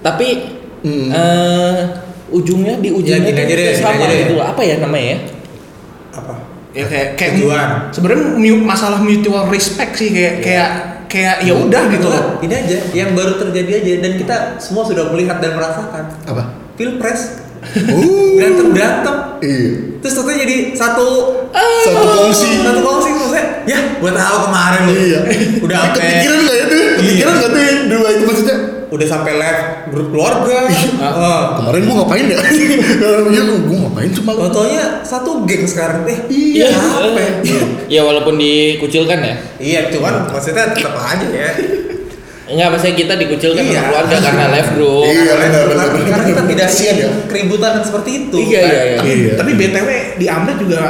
tapi Mm. eh, ujungnya di ujungnya gini tuh aja deh, gini sama deh. gitu loh. apa ya namanya ya Apa? Ya kayak kayak Tujuan. Sebenarnya masalah mutual respect sih kayak kayak kayak ya udah gitu loh. Ini aja yang baru terjadi aja dan kita semua sudah melihat dan merasakan. Apa? Pilpres Uh, berantem berantem. iya. Terus tentunya jadi satu Satu kongsi. satu kongsi maksudnya. Ya, gua tahu kemarin lu. Iya. Udah sampai kepikiran nggak ya tuh? Kepikiran nggak tuh dua itu maksudnya? Udah sampai live grup keluarga. Heeh. Kemarin gua ngapain ya? Iya, gua ngapain cuma Fotonya satu geng sekarang. Eh, Iya. apa? ya walaupun dikucilkan ya Iya, cuman maksudnya tetap aja ya. Enggak, maksudnya kita dikucilkan Iya. sama keluarga karena live group. Iya, benar, benar, Karena kita tidak Kasihan ya. keributan yang seperti itu. Iya, iya, iya. Tapi, Iya. tapi BTW di Amrik juga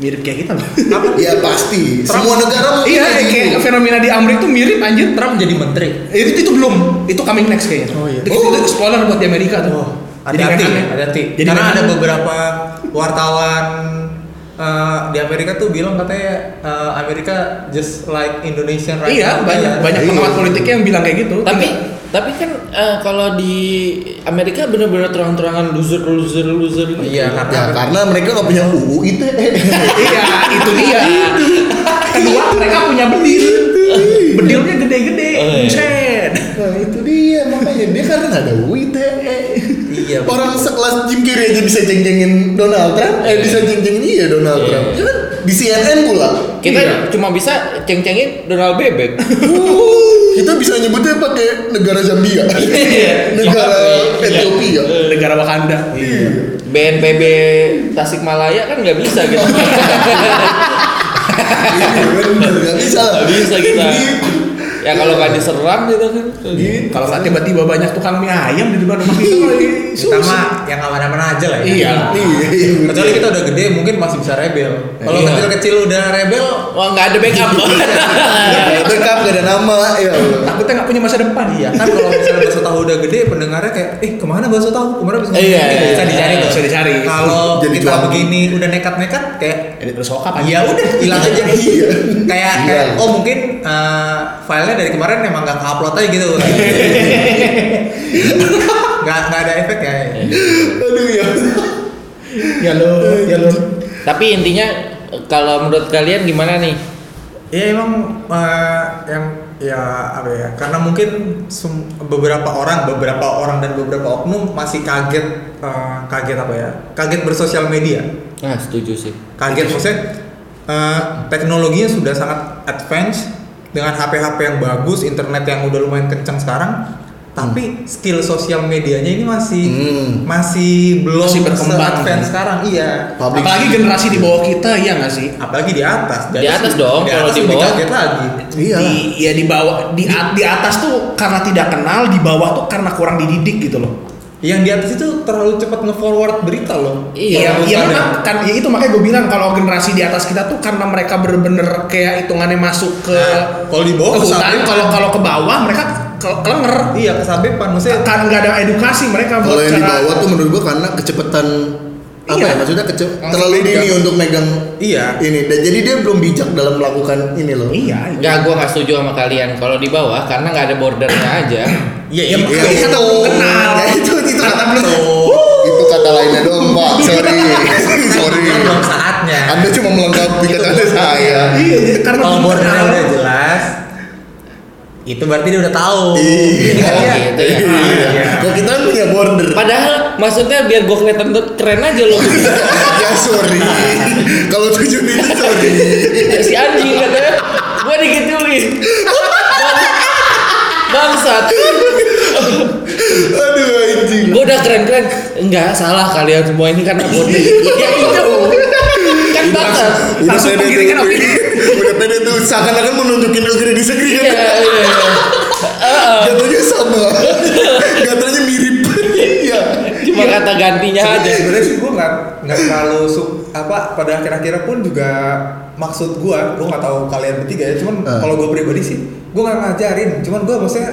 mirip kayak kita loh. Apa? Iya pasti. Trump- Semua negara mungkin iya, kayak kayak gitu. fenomena di Amrik tuh mirip anjir. Trump jadi menteri. Itu, itu belum, itu coming next kayaknya. Oh, iya. Itu, itu spoiler buat di Amerika tuh. Oh, Jadi hati-hati, menannya. hati-hati. Jadi Karena ada beberapa wartawan eh, di Amerika tuh bilang katanya eh, Amerika just like Indonesian right Iya, now. banyak Iya. banyak Iya. pengamat politiknya yang bilang kayak gitu. Tapi tapi kan eh, kalau di Amerika bener-bener terang-terangan loser loser loser gitu. Iya, karena Ya karena mereka nggak punya UU ITE. iya, itu dia. Kedua, mereka punya bedil. Bedilnya gede-gede. Oh, iya. Nah itu dia makanya dia karena nggak ada UU ITE. Iya, Orang sekelas Jim Carrey aja bisa ceng-cengin Donald Trump, eh Iya. bisa ceng-cengin iya Donald Iya. Trump. Ya kan di CNN pula. Kita Iya. cuma bisa ceng-cengin Donald Bebek. Kita bisa nyebutnya pakai negara Zambia, Iya. negara Iya. Ethiopia. Negara Wakanda. BNPB Tasikmalaya kan nggak bisa gitu. Iya, nggak bisa. Nggak bisa kita. Ya kalau nggak diserang gitu kan. Kalau nggak tiba-tiba banyak tukang mie ayam di depan rumah kita, lagi kita susah. mah yang aman-aman aja lah ya. Iya. Iya, iya. Kecuali kita udah gede mungkin masih bisa rebel. Kalau Iya. kecil-kecil udah rebel, Wah nggak ada backup. Backup, nggak ada nama, ya Allah. Takutnya nggak punya masa depan. iya kan kalau misalnya bakso tahu udah gede pendengarnya kayak eh ke mana bakso tahu ke mana bisa Iya, bisa iya, dicari iya. tuh. Bisa dicari. Kalau Jadi kita begini udah nekat-nekat kayak Jadi terus sokap aja. ya udah hilang aja Iya. kayak Iya. kayak oh mungkin eh, filenya dari kemarin emang nggak upload aja gitu nggak nggak ada efek ya Aduh ya. Ya lo, ya lo. Tapi intinya kalau menurut kalian gimana nih? ya emang eh, yang ya apa ya karena mungkin beberapa orang beberapa orang dan beberapa oknum masih kaget eh, kaget apa ya kaget bersosial media Nah setuju sih. kaget maksudnya eh, teknologinya sudah sangat advance dengan HP-HP yang bagus, internet yang udah lumayan kencang sekarang, tapi skill sosial medianya ini masih Hmm. masih belum Masih berkembang. advance sekarang, iya. Public Apalagi generasi di bawah kita, iya nggak sih? Apalagi di atas. Di atas dong, di kalau atas di lebih bawah. kaget lagi. Iya. Di, ya di bawah, di, di atas tuh karena tidak kenal, di bawah tuh karena kurang dididik gitu loh. Yang di atas itu terlalu cepat nge-forward berita loh. Iya, iya ya. kan ya itu makanya gue bilang kalau generasi di atas kita tuh karena mereka bener-bener kayak hitungannya masuk ke Nah, kalau di bawah ke hutan, kalau kalau ke bawah mereka ke- kelenger. Iya, kesabepan maksudnya. Kan nggak ada edukasi mereka Kalau buat yang di bawah tuh menurut gua karena kecepatan apa Iya. ya maksudnya Langsung terlalu dini untuk megang Iya. ini dan jadi dia belum bijak dalam melakukan ini loh. Iya. iya. Nggak, gue nggak setuju sama kalian. Kalau di bawah karena nggak ada bordernya aja. Iya, Ya, iya. makanya itu. kata belum kenal. Iya, iya, iya, karena kalau bordernya udah jelas itu berarti dia udah tahu. Iya, iya gitu ya. Iya. Kalau kita punya border. Padahal maksudnya biar gue kelihatan keren aja loh. ya sorry. Kalau tujuan itu sorry. Ya, si anjing katanya gue digituin. Bangsat. Aduh anjing. Gue udah keren-keren. Enggak, salah kalian semua ini karena border. ya itu. Kan bangsat. Udah Langsung pede pengiringan tuh. opini. Udah pede tuh seakan-akan mau nunjukin negeri di segeri kan. Iya, iya, iya. Jatuhnya sama. Katanya mirip. Iya. Cuma kata gantinya aja. Sebenarnya sih gue nggak nggak terlalu su apa pada akhir-akhirnya pun juga maksud gue, gue nggak tahu kalian bertiga ya. Cuman Eh. kalau gue pribadi sih, gue nggak ngajarin. Cuman gue maksudnya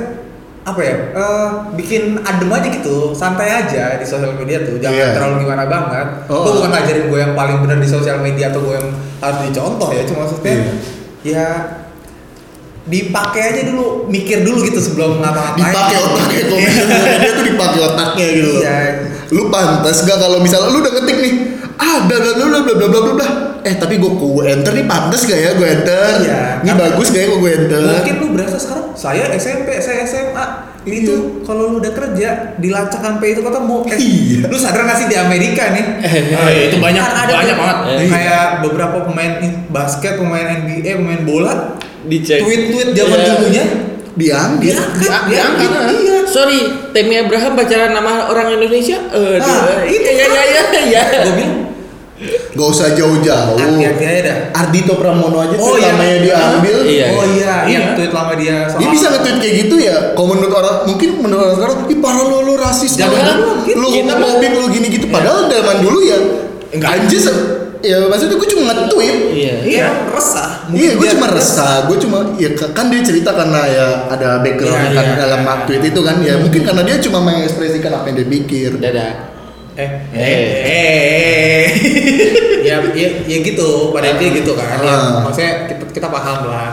apa ya uh, bikin adem aja gitu santai aja di sosial media tuh jangan yeah. terlalu gimana banget oh. lo bukan ngajarin gue yang paling benar di sosial media atau gue yang harus dicontoh ya cuma maksudnya yeah. ya dipakai aja dulu mikir dulu gitu sebelum ngapa-ngapain dipakai otaknya kalau media tuh dipakai otaknya gitu lupa Yeah. lu pantas gak kalau misalnya lu udah ngetik nih ah bla bla bla bla bla bla Eh tapi gue gue enter nih pantas gak ya gue enter? Iya. Ini bagus gak ya kok gue enter? Mungkin lu berasa sekarang saya SMP, saya SMA itu kalau lu udah kerja dilacak sampai itu ketemu eh, Iya. lu sadar gak sih di Amerika nih Ah, iya, itu banyak Kan ada banyak tuh, banget. Eh. kayak beberapa pemain in- basket pemain NBA pemain bola Dicek. tweet-tweet zaman Iya. dulunya Diambil. diangkat diangkat. iya Sorry, Temi Abraham pacaran nama orang Indonesia? Eh, Nah, itu ya ya ya ya. gue bilang Gak usah jauh-jauh. hati-hati aja dah Ardito Pramono aja Oh, iya. namanya diambil. Iya. oh iya Iya. iya tweet lama dia soal Dia bisa nge-tweet kayak gitu ya. Kalau menurut orang mungkin menurut orang sekarang, ih parah lu lu rasis Jangan lu, mungkin. lu homofobik lu gini gitu. Padahal zaman dulu ya Enggak. anjir se- ya maksudnya gue cuma nge-tweet. Iya. iya emang resah Iya, gue dia cuma resah. Gue cuma ya kan dia cerita karena ya ada background Iya, kan iya. dalam tweet itu kan ya mungkin karena dia cuma mengekspresikan apa yang dia pikir. Dadah. Eh Eh, eh. ya ya ya gitu pada intinya gitu kan ya, Ah. maksudnya kita kita paham lah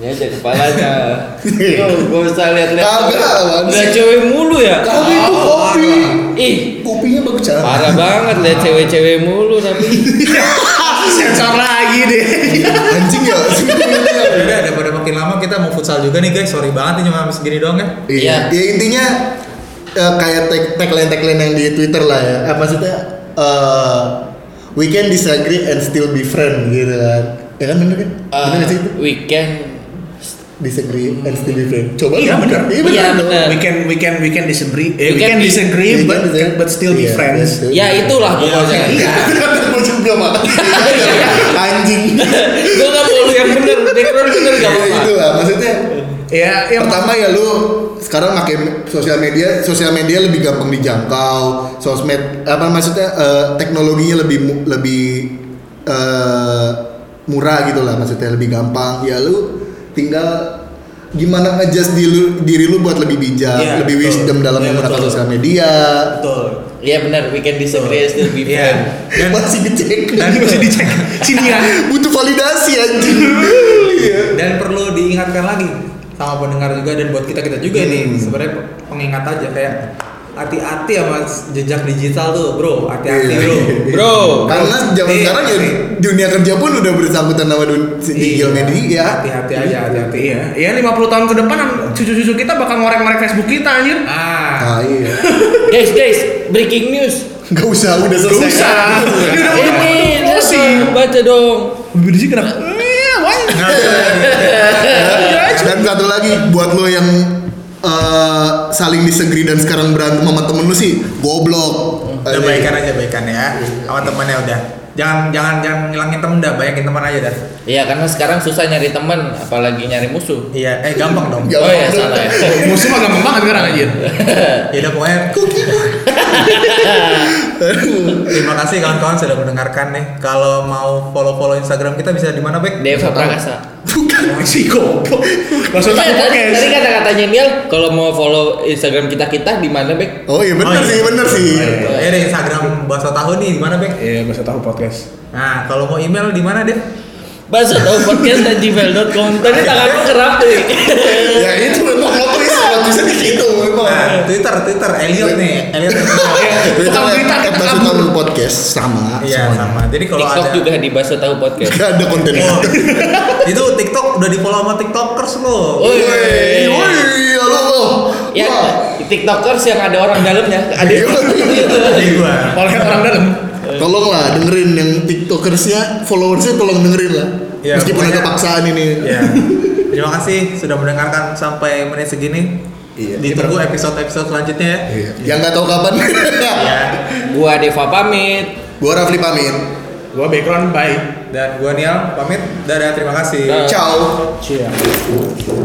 Ini aja kepalanya. Yo, gak usah lihat-lihat. Kagak. Lihat cewek mulu ya. Tapi itu kopi. Ih, Kopinya bagus cara. parah banget lihat cewek-cewek mulu tapi. Sensor lagi deh. Anjing ya. Udah daripada makin lama kita mau futsal juga nih guys. Sorry banget nih cuma segini doang ya. Iya. Ya intinya eh, kayak tag tagline tagline yang di Twitter lah ya. Eh, maksudnya eh, we can disagree and still be friend gitu kan. Ya kan bener kan? Bener nggak sih itu? Uh, weekend. Disagree and still be friend. Coba Iya, lu bener. Iya Iya, bener. dong. bener. We can we can we can disagree. Eh, We we can can be- disagree We but can but still be Iya, friends. still- Ya itulah pokoknya. Iya. Gue juga mah. Anjing. Gue gak mau lu yang bener, background bener gak apa-apa. itu lah maksudnya. Ya, yang Pertama ya lu sekarang pakai sosial media, sosial media lebih gampang dijangkau. Sosmed apa maksudnya eh, teknologinya lebih lebih eh, murah gitu lah maksudnya lebih gampang. Ya lu tinggal gimana ngejas diri lu, diri lu buat lebih bijak, Iya, lebih betul. wisdom dalam Iya, menggunakan sosial media. Betul. Iya benar, weekend disagree and still be Iya. friend. Dan Masih dicek. dan masih dicek. Sini ya. Butuh validasi anjing. Iya. dan perlu diingatkan lagi sama pendengar juga dan buat kita kita juga Hmm. nih sebenarnya pengingat aja kayak hati-hati sama jejak digital tuh bro hati-hati Iya. bro Bro, Karena zaman Iya, sekarang ya iya. dunia kerja pun udah bersangkutan sama dun- digital Iya. media. hati-hati aja hati-hati Iya, ya 50 tahun ke depan cucu-cucu kita bakal ngorek-ngorek Facebook kita anjir. ah Ah iya. guys guys, breaking news. Gak usah, udah selesai. Gak usah. Ini udah udah Ini baca dong. Sih kenapa? Eh, wah. Dan satu lagi buat lo yang eh, saling disegri dan sekarang berantem sama temen lu sih goblok. udah baikan aja baikan ya sama temannya udah jangan jangan jangan ngilangin temen dah banyakin teman aja dah Iya, karena sekarang susah nyari teman, apalagi nyari musuh. iya eh gampang dong. Oh ya salah ya. Musuh mah gampang banget sekarang anjir. ya udah pokoknya terima kasih kawan-kawan sudah mendengarkan nih kalau mau follow-follow Instagram kita bisa di mana Bek? Deva Prakasa. Bukan. Si goblok. Maksud Iya, aku tadi, podcast. tadi kata-katanya Niel, kalau mau follow Instagram kita kita di mana, Bek? Oh iya bener Oh, iya. sih, bener sih. Ya ada Instagram Bahasa Tahu nih di mana Bek? Iya, masa tahu podcast. Nah, kalau mau email di mana deh? Bahasa tahu podcast dan gmail.com. Tadi tanganku kerap deh. ya itu memang lo tulis tulisannya gitu memang. Nah, Twitter, Twitter, Elliot nih, Elliot. Itu kan Baso kabur. Tahu podcast sama. Iya sama. Jadi kalau TikTok ada juga di Baso Tahu Podcast. Gak ada konten Oh, itu TikTok udah di follow sama TikTokers lo. Woi. Woi, woi, halo lo. Ya, Wah. TikTokers yang ada orang dalamnya. Ada Iya. Gua. Oleh orang dalam. Tolonglah dengerin yang tiktokersnya, followersnya tolong dengerin lah. Ya, Meskipun ada paksaan ini. Ya. Terima kasih sudah mendengarkan sampai menit segini. Iya. Ditunggu episode-episode selanjutnya ya. Iya. Yang nggak tahu kapan. Ya. Gua Deva pamit. Gua Rafli pamit. Gua background bye. Dan gua Nial pamit. Dadah, terima kasih. Ciao. Ciao.